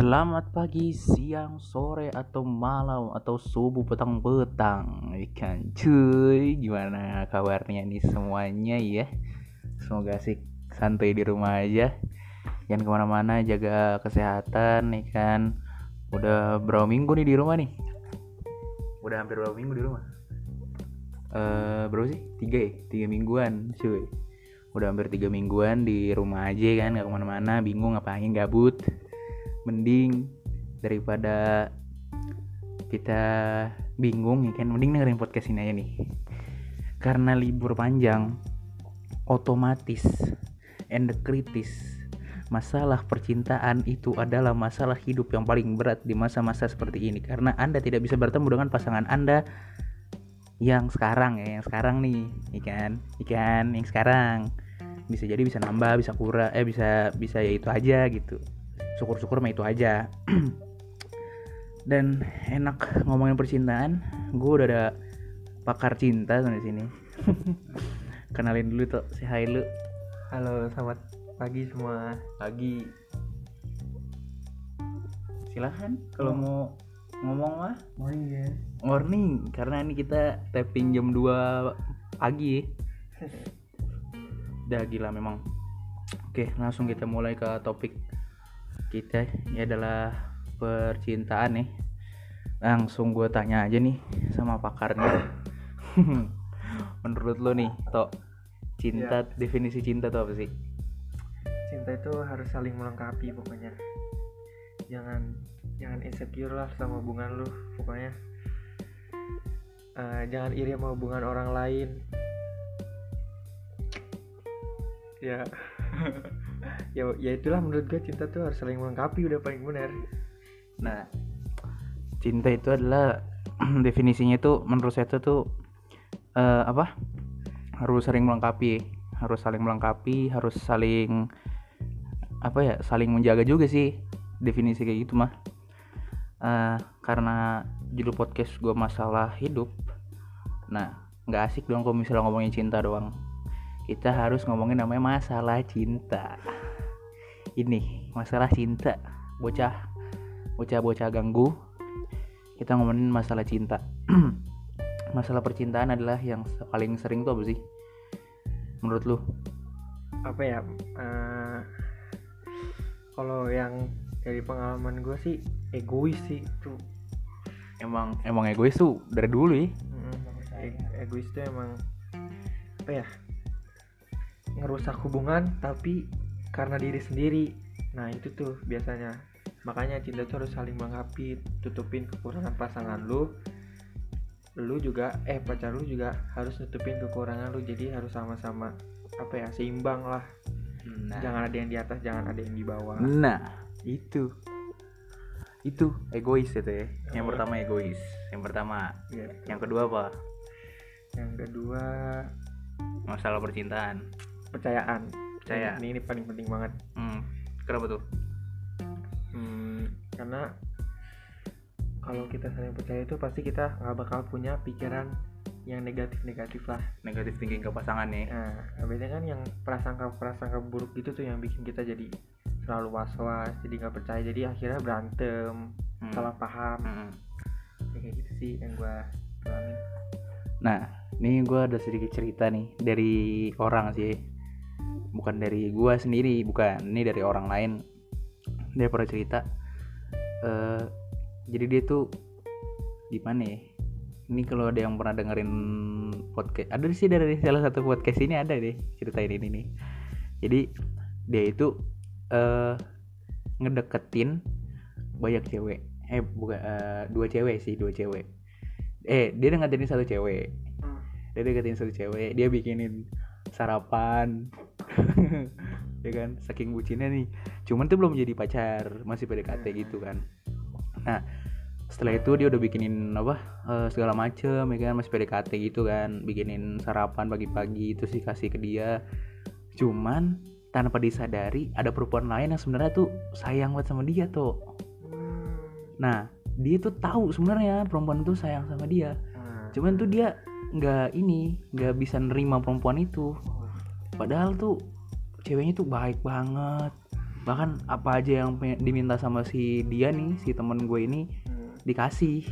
Selamat pagi, siang, sore, atau malam, atau subuh, petang, petang Ikan cuy, gimana kabarnya nih semuanya ya Semoga asik santai di rumah aja Jangan ke mana-mana, jaga kesehatan nih kan Udah berapa minggu nih di rumah nih? Udah hampir berapa minggu di rumah? Eh berapa sih? Tiga ya? Tiga mingguan cuy Udah hampir tiga mingguan di rumah aja kan, gak ke mana-mana, bingung ngapain, gabut mending daripada kita bingung ya kan? Mending dengerin podcast ini aja nih. Karena libur panjang otomatis and kritis masalah percintaan itu adalah masalah hidup yang paling berat di masa-masa seperti ini. Karena anda tidak bisa bertemu dengan pasangan anda yang sekarang ya yang sekarang nih ikan ikan yang sekarang. Bisa jadi bisa nambah bisa kurang eh bisa bisa ya itu aja gitu syukur-syukur mah itu aja. Dan enak ngomongin percintaan gue udah ada pakar cinta di sini. Kenalin dulu tuh si hai lu. Halo, selamat pagi semua. pagi. Silahkan kalau mau ngomong mah. Morning ya. morning karena ini kita tapping jam 2 pagi. Udah gila memang. Oke langsung kita mulai ke topik kita ini adalah percintaan nih langsung gue tanya aja nih sama pakarnya menurut lo nih tok cinta definisi cinta tuh apa sih Cinta itu harus saling melengkapi pokoknya. Jangan jangan insecure lah sama hubungan lu pokoknya. Eh, jangan iri sama hubungan orang lain. Ya. ya ya itulah menurut gue cinta tuh harus saling melengkapi udah paling benar. Nah, cinta itu adalah definisinya itu menurut saya itu tuh eh, apa? Harus saling melengkapi, harus saling melengkapi, harus saling apa ya? Saling menjaga juga sih definisi kayak gitu mah. Eh, karena judul podcast gue masalah hidup. Nah, nggak asik dong kalau misalnya ngomongin cinta doang. Kita harus ngomongin namanya masalah cinta. Ini masalah cinta, bocah bocah-bocah ganggu. Kita ngomongin masalah cinta. Masalah percintaan adalah yang paling sering tuh apa sih? Menurut lu? Apa ya? eh, kalau yang dari pengalaman gue sih egois sih tuh emang emang egois tuh dari dulu ya. Mm, e- egois itu emang apa ya ngerusak hubungan tapi karena diri sendiri. Nah itu tuh biasanya. Makanya cinta tuh harus saling melengkapi tutupin kekurangan pasangan lu. Lu juga eh pacar lu juga harus nutupin kekurangan lu. Jadi harus sama-sama apa ya seimbang lah. Nah, jangan ada yang di atas jangan ada yang di bawah. Nah. Itu. Itu egois itu ya. Yang Oh. pertama egois yang pertama. Ya. yang kedua apa? Yang kedua masalah percintaan percayaan Percaya. ini, ini paling penting banget hmm, kenapa tuh Hmm, karena kalau kita saling percaya itu pasti kita nggak bakal punya pikiran yang negatif-negatif lah. negatif thinking ke pasangan nih Nah, biasanya kan yang prasangka-prasangka buruk gitu tuh yang bikin kita jadi selalu was-was, jadi nggak percaya, jadi akhirnya berantem, Hmm. salah paham, Hmm. Ya, kayak gitu sih yang gua alamin. Nah, ini gue ada sedikit cerita nih dari orang sih, bukan dari gua sendiri, bukan. Ini dari orang lain. Dia pernah cerita. eh jadi dia tuh gimana ya? Ini kalau ada yang pernah dengerin podcast, ada sih dari salah satu podcast ini ada deh ceritain ini nih. Jadi dia itu eh ngedeketin banyak cewek. Eh bukan eh, dua cewek sih, dua cewek. Eh dia ngedeketin satu cewek dia deketin satu cewek dia bikinin sarapan ya kan? Saking bucinnya nih. Cuman tuh belum jadi pacar masih PDKT gitu kan. Nah setelah itu dia udah bikinin apa eh, segala macem ya kan? Masih PDKT gitu kan. Bikinin sarapan pagi-pagi itu sih kasih ke dia. Cuman tanpa disadari ada perempuan lain yang sebenarnya tuh sayang banget sama dia tuh Hmm, nah dia tuh tahu sebenarnya perempuan tuh sayang sama dia. Nah, cuman tuh dia nggak ini nggak bisa nerima perempuan itu padahal tuh ceweknya tuh baik banget. Bahkan apa aja yang diminta sama si dia nih si temen gue ini Hmm. dikasih.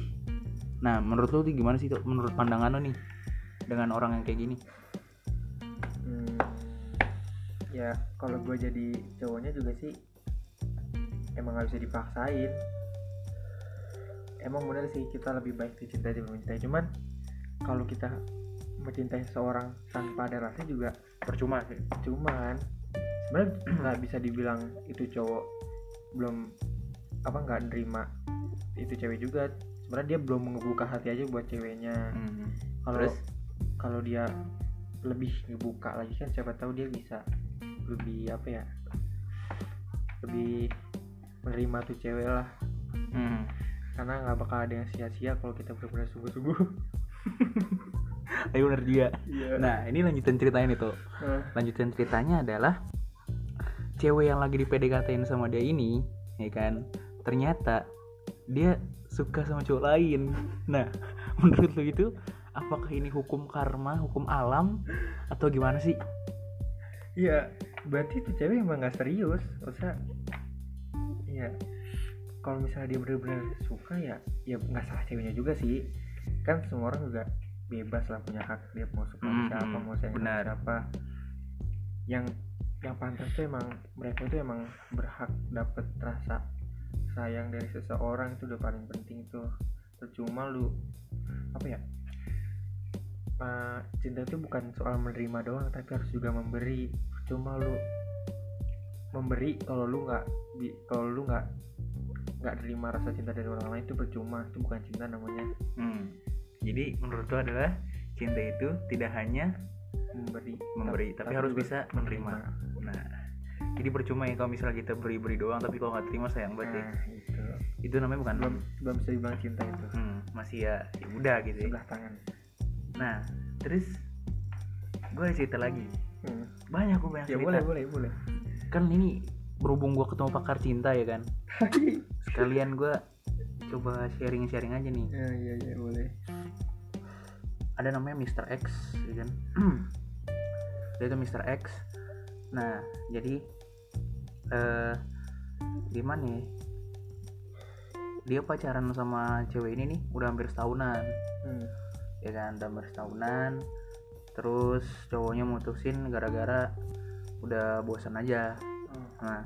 Nah menurut lo tuh gimana sih tuh menurut pandangan lo nih dengan orang yang kayak gini? Hmm, ya kalau gue jadi cowoknya juga sih emang gak bisa dipaksain. Emang bener sih kita lebih baik dicintai daripada mencintai. Cuman kalau kita mencintai seseorang tanpa ada rasa juga percuma sih cuman sebenarnya nggak bisa dibilang itu cowok belum apa nggak nerima itu cewek juga sebenarnya dia belum ngebuka hati aja buat ceweknya Hmm. kalau Terus? kalau dia lebih ngebuka lagi kan siapa tahu dia bisa lebih apa ya lebih menerima tuh cewek lah Hmm. karena nggak bakal ada yang sia-sia kalau kita benar-benar sungguh-sungguh Ayo bener juga iya nah ini lanjutan ceritanya nih tuh lanjutan ceritanya adalah cewek yang lagi di PDKT-in sama dia ini ya kan ternyata dia suka sama cowok lain nah menurut lu itu apakah ini hukum karma hukum alam atau gimana sih Iya, berarti itu cewek emang gak serius. Usah, iya. Kalau misalnya dia benar-benar suka ya, ya nggak salah ceweknya juga sih. Kan semua orang juga bebas lah punya hak dia mau suka Mm, siapa, mm, mau sayang siapa. Yang yang pantas tuh emang mereka itu emang berhak dapet rasa sayang dari seseorang itu udah paling penting tuh. Percuma lu apa ya? eh, cinta itu bukan soal menerima doang tapi harus juga memberi cuma lu memberi kalau lu nggak kalau lu nggak nggak terima rasa cinta dari orang lain itu percuma itu bukan cinta namanya Hmm. Jadi menurut lo adalah cinta itu tidak hanya memberi memberi, tapi, harus juga bisa menerima. Nah, jadi percuma ya kalau misalnya kita beri-beri doang, tapi kalau nggak terima sayang banget ya. nah itu Itu namanya bukan belum belum bisa dibilang cinta itu hmm, masih ya, ya udah gitu. Ya. sebelah tangan Nah, terus gue ada cerita lagi. Hmm. Banyak gue banyak ya cerita. boleh boleh boleh Kan ini berhubung gue ketemu pakar cinta ya kan. Sekalian gue coba sharing-sharing aja nih. ya iya iya boleh ada namanya Mr. X ya kan dia itu Mr. X nah jadi eh gimana ya dia pacaran sama cewek ini nih udah hampir setahunan hmm. ya kan udah hampir setahunan terus cowoknya mutusin gara-gara udah bosan aja Oh. nah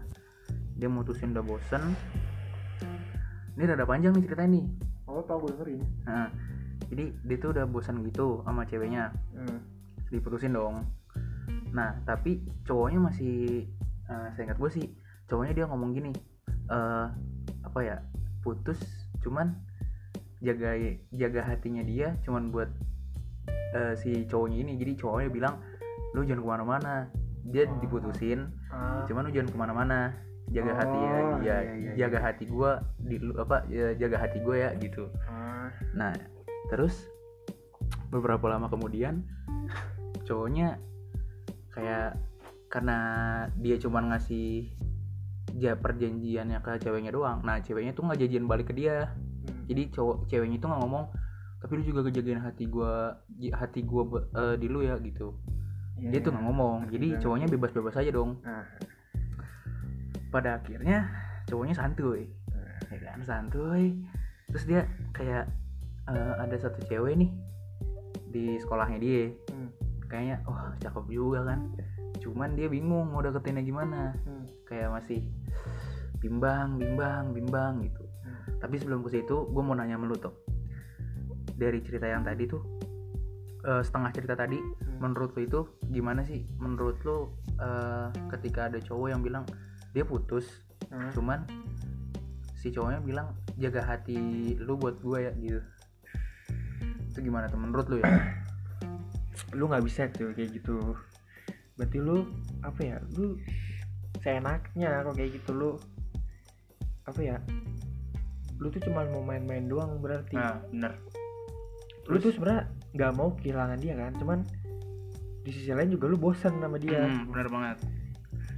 dia mutusin udah bosen ini rada panjang nih ceritanya nih oh tau gue dengerin nah jadi dia tuh udah bosan gitu sama ceweknya hmm. diputusin dong nah tapi cowoknya masih eh saya ingat gue sih cowoknya dia ngomong gini eh apa ya putus cuman jaga jaga hatinya dia cuman buat eh, si cowoknya ini jadi cowoknya bilang lu jangan ke mana-mana dia Oh. diputusin ah. cuman lu jangan ke mana-mana jaga hati ya Oh, dia iya, iya, iya. jaga hati gue di apa ya, jaga hati gue ya gitu ah. Nah, terus beberapa lama kemudian cowoknya kayak karena dia cuma ngasih ja perjanjiannya ke ceweknya doang. Nah, ceweknya tuh nggak janjian balik ke dia. Hmm. Jadi cowok ceweknya itu nggak ngomong, tapi lu juga ngejagain hati gua hati gua eh, di lu ya gitu. Iya, Dia tuh iya. nggak ngomong. Jadi banget. cowoknya bebas-bebas aja dong. ah. Pada akhirnya cowoknya santuy. ya kan santuy terus dia kayak eh, ada satu cewek nih di sekolahnya dia Hmm. kayaknya wah cakep juga kan cuman dia bingung mau deketinnya gimana Hmm. kayak masih bimbang bimbang bimbang gitu Hmm. tapi sebelum ke situ gue mau nanya sama lu tuh dari cerita yang tadi tuh eh, setengah cerita tadi Hmm. menurut lu itu gimana sih menurut lu eh, ketika ada cowok yang bilang dia putus Ah. cuman si cowoknya bilang jaga hati lu buat gue ya gitu itu gimana tuh menurut lu ya? Lu nggak bisa tuh kayak gitu. Berarti lu apa ya lu seenaknya kok kayak gitu lu apa ya lu tuh cuma mau main-main doang berarti. Bener. Lu tuh sebenarnya nggak mau kehilangan dia kan cuman di sisi lain juga lu bosan sama dia. Hmm, bener banget.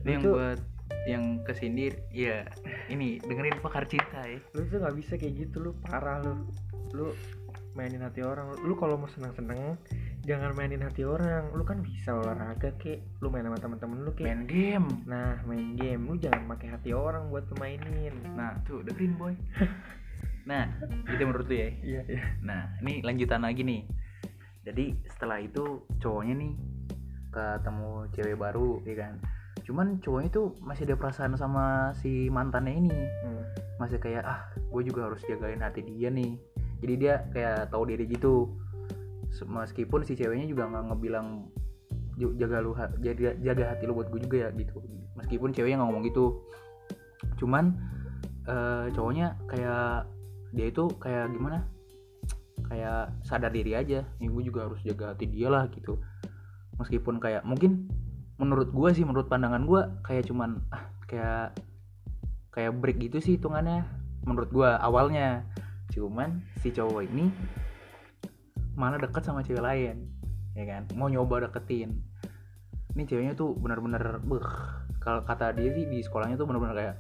Ini yang Itu- buat yang ke sini ya ini dengerin pakar cinta ya. Lu tuh nggak bisa kayak gitu lu parah lu. Lu mainin hati orang. Lu kalau mau seneng seneng jangan mainin hati orang. Lu kan bisa olahraga kek. Lu main sama temen-temen lu kek. Main game. Nah main game. Lu jangan pakai hati orang buat lu mainin. Nah tuh dengerin boy. Nah itu menurut lu ya. Iya iya. Nah ini lanjutan lagi nih. Jadi setelah itu cowoknya nih ketemu cewek baru ya kan? Cuman cowoknya tuh masih ada perasaan sama si mantannya ini. Hmm. masih kayak ah gue juga harus jagain hati dia nih jadi dia kayak tahu diri gitu. Meskipun si ceweknya juga nggak ngebilang "Ju- jaga lu jaga jaga hati lu buat gue juga ya gitu. Meskipun ceweknya nggak ngomong gitu. Cuman eh, cowoknya kayak dia itu kayak gimana? Kayak sadar diri aja. Nih gue juga harus jaga hati dia lah gitu. Meskipun kayak mungkin menurut gue sih menurut pandangan gue kayak cuman ah kayak kayak break gitu sih hitungannya menurut gue awalnya cuman si cowok ini malah deket sama cewek lain ya kan? Mau nyoba deketin. Ini ceweknya tuh bener-bener beh kalau kata dia sih di sekolahnya tuh bener-bener kayak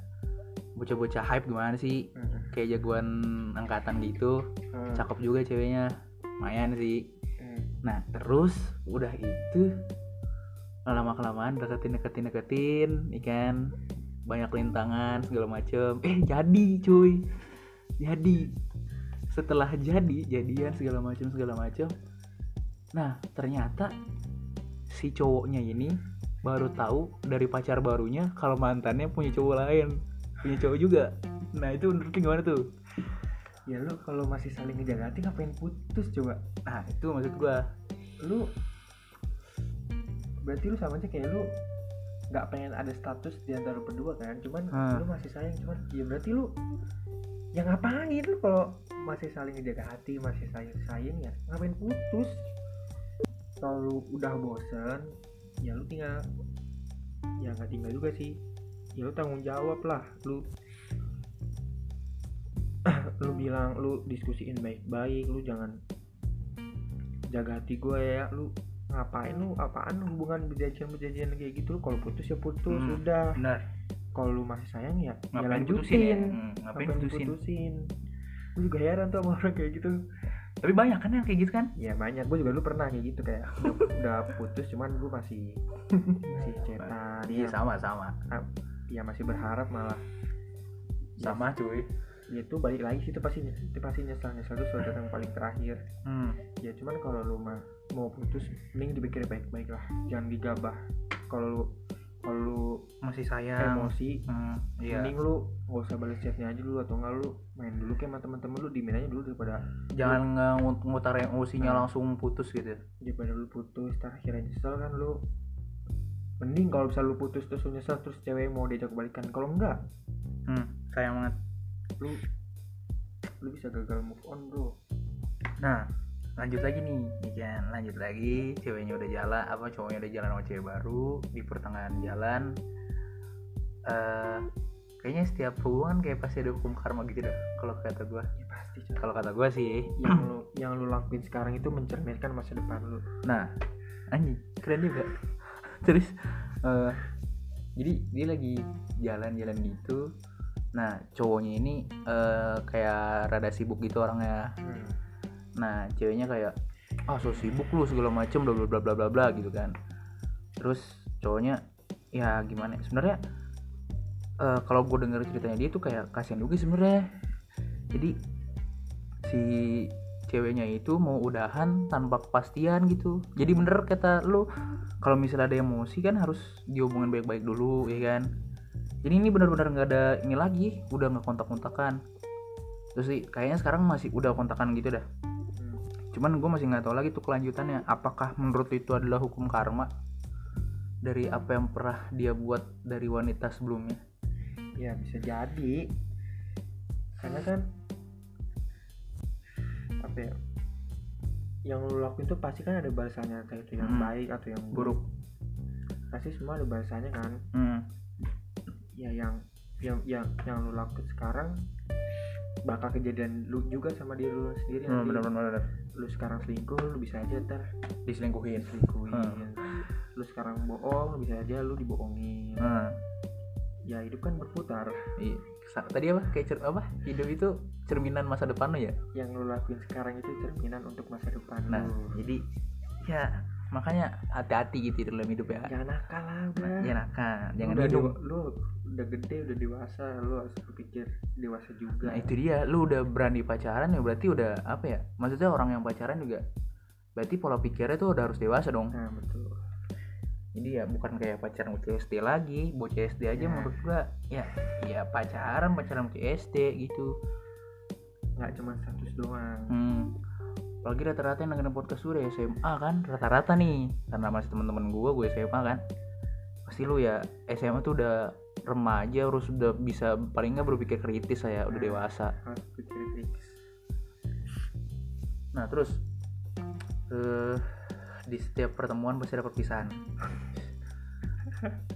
bocah-bocah hype gimana sih? Hmm. kayak jagoan angkatan gitu. Hmm. cakep juga ceweknya. Lumayan sih. Hmm. nah terus udah itu lama kelamaan deketin deketin deketin ikan banyak rintangan segala macem. Eh jadi cuy. Jadi setelah jadi jadian segala macem segala macem. Nah ternyata si cowoknya ini baru tahu dari pacar barunya kalau mantannya punya cowok lain punya cowok juga. Nah itu menurut lu gimana tuh? Ya lu kalau masih saling ngejaga hati ngapain putus coba? Nah itu maksud gua. Lu berarti lu sama aja kayak lu nggak pengen ada status di antara berdua kan? Cuman Hmm. lu masih sayang cuman ya berarti lu ya ngapain lu kalau masih saling ngejaga hati masih sayang sayang ya? Ngapain putus? Kalau lu udah bosen ya lu tinggal ya nggak tinggal juga sih. Ya lu tanggung jawab lah. Lu lu bilang lu diskusiin baik-baik lu jangan jaga hati gue ya. Lu ngapain lu apaan lu hubungan berjanjian berjanjian kayak gitu? Lu kalau putus ya putus Hmm. udah. benar kalau lu masih sayang ya ya ngapain putusin ya? Lanjutin Hmm, ngapain putusin? putusin? Gue juga heran tuh sama orang kayak gitu. Tapi banyak kan yang kayak gitu kan? Ya banyak. Gue juga dulu pernah kayak gitu kayak udah, udah putus cuman gue masih masih cetan iya ya, sama. Sama ya masih berharap malah. Sama cuy. Ya itu balik lagi sih itu pasti itu pasti nyesel nyesel itu suatu yang paling terakhir. Hmm. ya cuman kalau lu mah mau putus mending dipikir baik-baik lah. Jangan digabah. Kalau lu kalau lu masih sayang emosi. hmm, iya. Mending lu gak usah balas chatnya aja dulu atau enggak lu main dulu kayak sama temen-temen lu dimin aja dulu daripada jangan nge- ngutar emosinya Nah. langsung putus gitu daripada lu putus ntar akhirnya nyesel kan lu. Mending kalau bisa lu putus terus lu nyesel terus cewek mau diajak balikan kalau enggak hmm, sayang banget. lu lu bisa gagal move on bro. Nah lanjut lagi nih ya kan lanjut lagi ceweknya udah jalan apa cowoknya udah jalan sama cewek baru di pertengahan jalan eh kayaknya setiap hubungan kayak pasti ada hukum karma gitu dah kalau kata gua ya pasti kalau kata gua sih yang lu yang lu lakuin sekarang itu mencerminkan masa depan lu Nah, anjing, keren juga. Terus eh, jadi dia lagi jalan-jalan gitu. Nah, cowoknya ini eh, kayak rada sibuk gitu orangnya. hmm. Nah, ceweknya kayak ah so sibuk lu segala macem bla bla bla bla bla bla gitu kan. Terus cowoknya ya gimana? ya, Sebenarnya eh, kalau gue denger ceritanya dia tuh kayak kasihan juga sebenarnya. Jadi si ceweknya itu mau udahan tanpa kepastian gitu. Jadi bener kata lu kalau misalnya ada emosi kan harus dihubungin baik-baik dulu ya kan. Jadi ini benar-benar nggak ada ini lagi, udah nggak kontak-kontakan. Terus sih kayaknya sekarang masih udah kontakan gitu dah. Cuman gue masih nggak tahu lagi tuh kelanjutannya. Apakah menurut itu adalah hukum karma dari apa yang pernah dia buat dari wanita sebelumnya? ya bisa jadi karena kan apa ya yang lu lakuin tuh pasti kan ada balasannya entah itu yang Hmm. baik atau yang Buruk. pasti semua ada balasannya kan Hmm. ya yang yang yang yang lu lakuin sekarang bakal kejadian lu juga sama diri lu sendiri Hmm, nanti. benar-benar lu sekarang selingkuh lu bisa aja ntar diselingkuhin. diselingkuhin Hmm. lu sekarang bohong lu bisa aja lu dibohongin Nah, ya hidup kan berputar iya. Tadi apa? Kayak cer apa? Hidup itu cerminan masa depan lo ya. yang lu lakuin sekarang itu cerminan untuk masa depan Nah, lu jadi ya makanya hati-hati gitu dalam hidup ya jangan nakal lah udah Nah, ya nakal jangan udah dewa- lu udah gede udah dewasa lu harus berpikir dewasa juga. Nah itu dia. Lu udah berani pacaran ya berarti udah apa ya maksudnya orang yang pacaran juga berarti pola pikirnya tuh udah harus dewasa dong. Nah betul. Jadi ya bukan kayak pacaran bocah SD lagi bocah SD aja Ya. menurut gua ya ya pacaran pacaran bocah SD gitu. Nggak cuma status doang. Hmm. apalagi rata-rata yang dengerin podcast gue SMA kan rata-rata nih. Karena masih teman-teman gua gue SMA kan. Pasti lu ya SMA tuh udah remaja harus udah bisa paling nggak berpikir kritis saya udah Nah. dewasa. Harus pikir kritis. Nah terus eh di setiap pertemuan pasti ada perpisahan.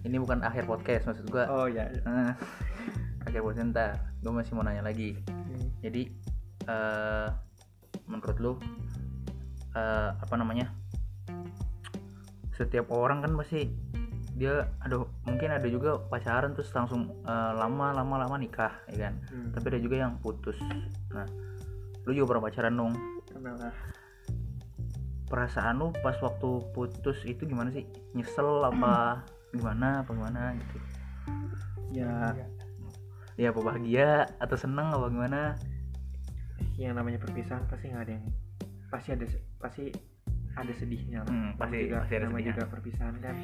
Ini bukan akhir podcast maksud gua. Oh ya Eh, akhir podcast ntar. Gue masih mau nanya lagi. Jadi eh menurut lu eh, apa namanya? Setiap orang kan pasti dia aduh mungkin ada juga pacaran terus langsung eh, lama lama lama nikah ya kan? Hmm. tapi ada juga yang putus. Nah lu juga pernah pacaran dong? Perasaan lu pas waktu putus itu gimana sih? Nyesel apa gimana apa gimana gitu? Ya. Ya apa bahagia atau seneng apa gimana? Yang namanya perpisahan pasti nggak ada yang pasti ada pasti ada sedihnya lah. Hmm, pasti- juga, pasti ada namanya sedihnya. juga perpisahan kan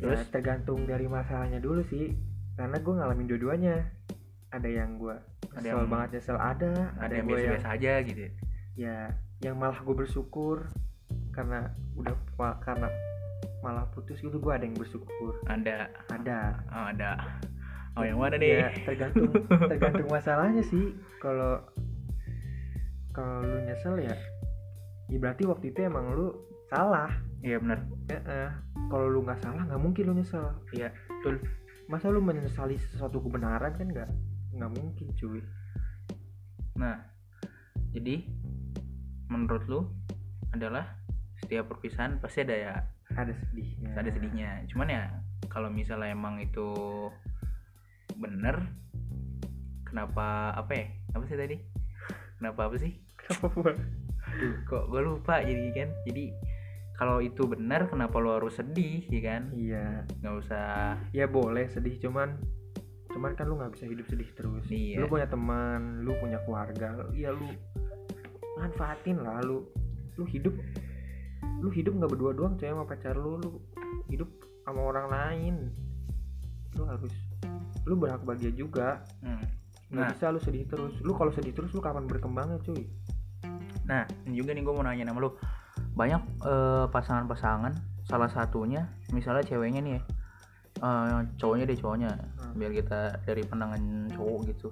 Terus? ya tergantung dari masalahnya dulu sih. Karena gue ngalamin dua-duanya. Ada yang gue Ada kesel yang- banget nyesel ada ada yang gua biasa-biasa aja gitu ya? ya yang malah gue bersyukur karena udah karena malah putus gitu gue ada yang bersyukur. Ada. Ada. Oh, ada. Oh yang mana nih? ya tergantung tergantung masalahnya sih. Kalau kalau lu nyesel ya ya berarti waktu itu emang lu salah iya benar. Ya eh. kalau lu nggak salah nggak mungkin lu nyesel. Iya. Betul. Masa lu menyesali sesuatu kebenaran kan nggak nggak mungkin cuy. Nah jadi menurut lu adalah setiap perpisahan pasti ada ya ada sedihnya. Ada sedihnya. Cuman ya kalau misalnya emang itu bener kenapa apa ya? Apa sih tadi? Kenapa apa sih? Kenapa? Kok gue lupa jadi kan? Jadi kalau itu benar kenapa lo harus sedih ya kan iya nggak usah ya boleh sedih cuman cuman kan lu nggak bisa hidup sedih terus Iya. lu punya teman lu punya keluarga ya lu manfaatin lah lu lu hidup lu hidup nggak berdua doang coy sama pacar lu lu hidup sama orang lain lu harus lu berhak bahagia juga Hmm. nggak Nah. bisa lu sedih terus lu kalau sedih terus lu kapan berkembangnya cuy Nah, juga nih gue mau nanya sama lu. Banyak eh, pasangan-pasangan, salah satunya misalnya ceweknya nih ya. eh, cowoknya deh cowoknya. Hmm. Biar kita dari pandangan cowok gitu.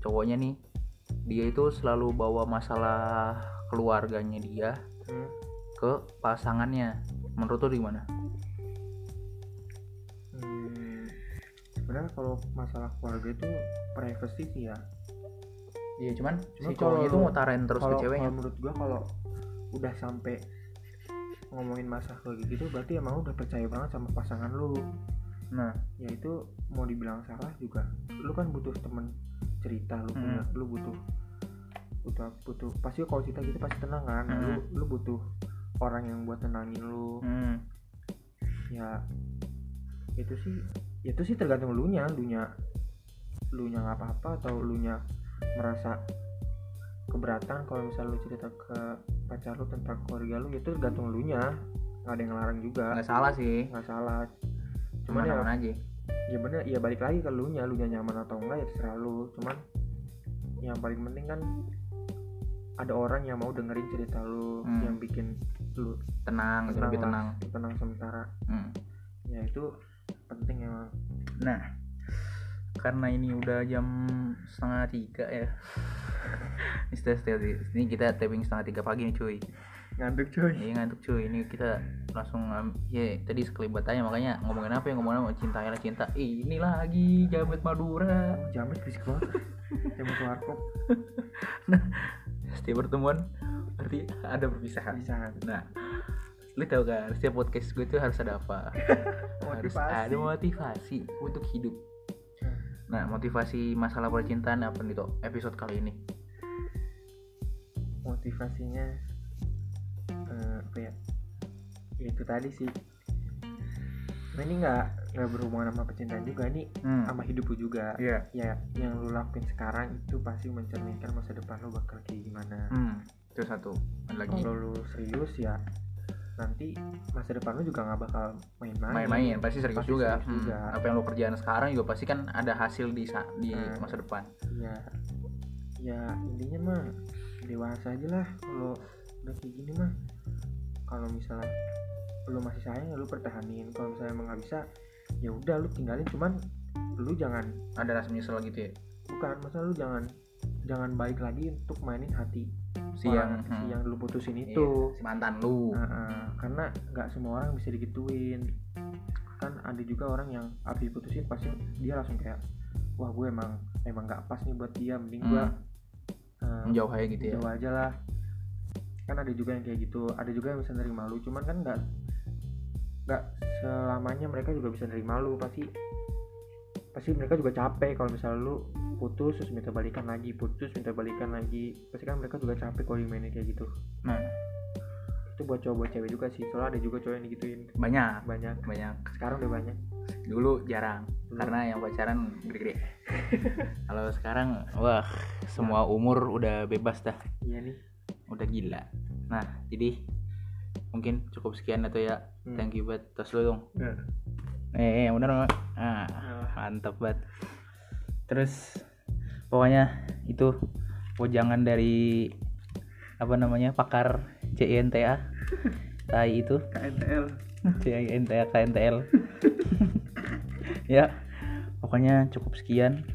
Cowoknya nih dia itu selalu bawa masalah keluarganya dia Hmm. ke pasangannya. Menurut lu gimana? Hmm, sebenarnya kalau masalah keluarga itu privacy sih ya Iya, cuman Cuma si cowoknya itu lu- ngutarain terus kalau ke ceweknya. kalau menurut gua kalau udah sampai ngomongin masalah kayak gitu berarti emang udah percaya banget sama pasangan lu. Nah, ya itu mau dibilang salah juga. Lu kan butuh temen cerita lu punya Hmm. lu butuh butuh butuh pasti kalau cerita gitu pasti tenang kan. Nah, lu Hmm. lu butuh orang yang buat tenangin lu. Hmm, ya itu sih itu sih tergantung lu nya lu nya lu nya nggak apa-apa atau lu nya merasa keberatan kalau misal lu cerita ke pacar lu tentang keluarga lu itu tergantung lu nya nggak ada yang ngelarang juga nggak salah sih. nggak salah Cuman ya aman aja. ya bener ya balik lagi ke lu nya lu nya nyaman atau enggak ya terserah lu cuman yang paling penting kan ada orang yang mau dengerin cerita lu Hmm. yang bikin lu Tenang, tenang lebih tenang. tenang sementara Hmm. ya itu penting emang Nah, karena ini udah jam setengah tiga ya. setel- ini kita taping setengah tiga pagi nih cuy. ngantuk cuy Ini ngantuk cuy. Ini kita langsung ya tadi sekelibat aja makanya ngomongin apa ya ngomongin apa cinta ya cinta. Ih, ini lagi Jamet Madura. jamet berisik banget jamet warkop Setiap pertemuan berarti ada perpisahan. bisa Nah, lu tau kan setiap podcast gue tuh harus ada apa? harus Motivasi. ada motivasi untuk hidup. Nah, motivasi masalah percintaan apa nih Tok, episode kali ini? motivasinya eh, apa ya? Ya itu tadi sih. Nah ini nggak nggak berhubungan sama percintaan juga ini hmm. sama hidup lu juga. Iya. Ya yang lu lakuin sekarang itu pasti mencerminkan masa depan lu bakal kayak gimana. Hmm. itu satu. Lagi? Kalau lu serius ya nanti masa depan lu juga nggak bakal main-main main-main pasti serius Pasti juga. serius Hmm. juga. apa yang lo kerjaan sekarang juga pasti kan ada hasil di di Hmm. masa depan ya ya intinya mah dewasa aja lah kalau udah kayak gini mah kalau misalnya lu masih sayang ya lu pertahanin kalau misalnya emang nggak bisa ya udah lu tinggalin cuman lu jangan ada rasa menyesal gitu ya bukan masa lu jangan jangan balik lagi untuk mainin hati si yang si hmm, yang lu putusin iya, itu. si mantan lu. Nah, ah, karena nggak semua orang bisa digituin. Kan ada juga orang yang habis diputusin pasti dia langsung kayak wah gue emang emang nggak pas nih buat dia mending gue eh, menjauh aja gitu ya. jauh aja lah. Kan ada juga yang kayak gitu ada juga yang bisa nerima lu cuman kan nggak nggak selamanya mereka juga bisa nerima lu pasti pasti mereka juga capek kalau misalnya lu putus terus minta balikan lagi putus minta balikan lagi pasti kan mereka juga capek kalau dimainin kayak gitu. Nah. Itu buat cowok buat cewek juga sih soalnya ada juga cowok yang digituin. Banyak. Banyak. Banyak. Sekarang udah banyak. Dulu jarang Dulu. karena yang pacaran gede-gede. Kalau sekarang wah semua umur udah bebas dah. Iya nih. Udah gila. Nah jadi mungkin cukup sekian atau ya. Hmm. thank you banget tos lu dong. Nah, eh, eh bener Mak. ah mantap banget. Terus pokoknya itu jangan dari apa namanya pakar CINTA tai itu. KNTL CINTA KNTL ya pokoknya cukup sekian.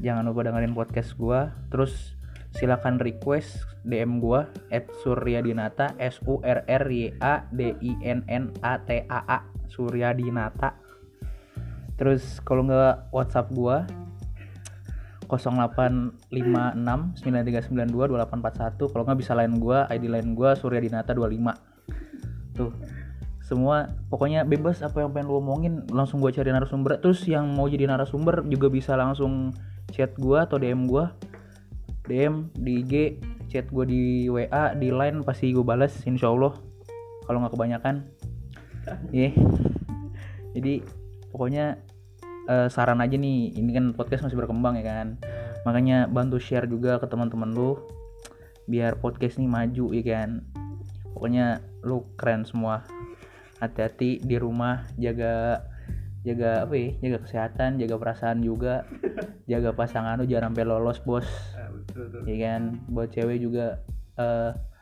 Jangan lupa dengerin podcast gua. Terus silakan request DM gua at Suryadinata S U R R Y A D I N N A T A A Suryadinata. Terus kalau nggak WhatsApp gua 085693922841 kalau nggak bisa lain gua ID lain gua Suryadinata 25 tuh semua pokoknya bebas apa yang pengen lu omongin langsung gua cari narasumber. Terus yang mau jadi narasumber juga bisa langsung chat gua atau DM gua. DM di IG chat gua di WA di line pasti gua balas insya Allah. Kalau nggak kebanyakan Iya. Jadi pokoknya eh, saran aja nih ini kan podcast masih berkembang ya kan. Makanya bantu share juga ke teman-teman lu biar podcast nih maju ya kan. Pokoknya lu keren semua. Hati-hati di rumah jaga jaga apa ya jaga kesehatan jaga perasaan juga. Jaga pasangan lu jangan sampai lolos bos. Ya kan? Buat cewek juga eh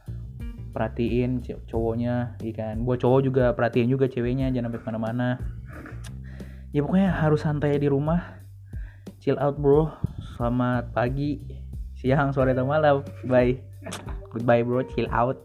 perhatiin cowoknya ya kan? Buat cowok juga perhatiin juga ceweknya jangan sampai ke mana-mana. Ya pokoknya harus santai di rumah. Chill out bro. Selamat pagi siang sore atau malam. Bye. Goodbye bro. Chill out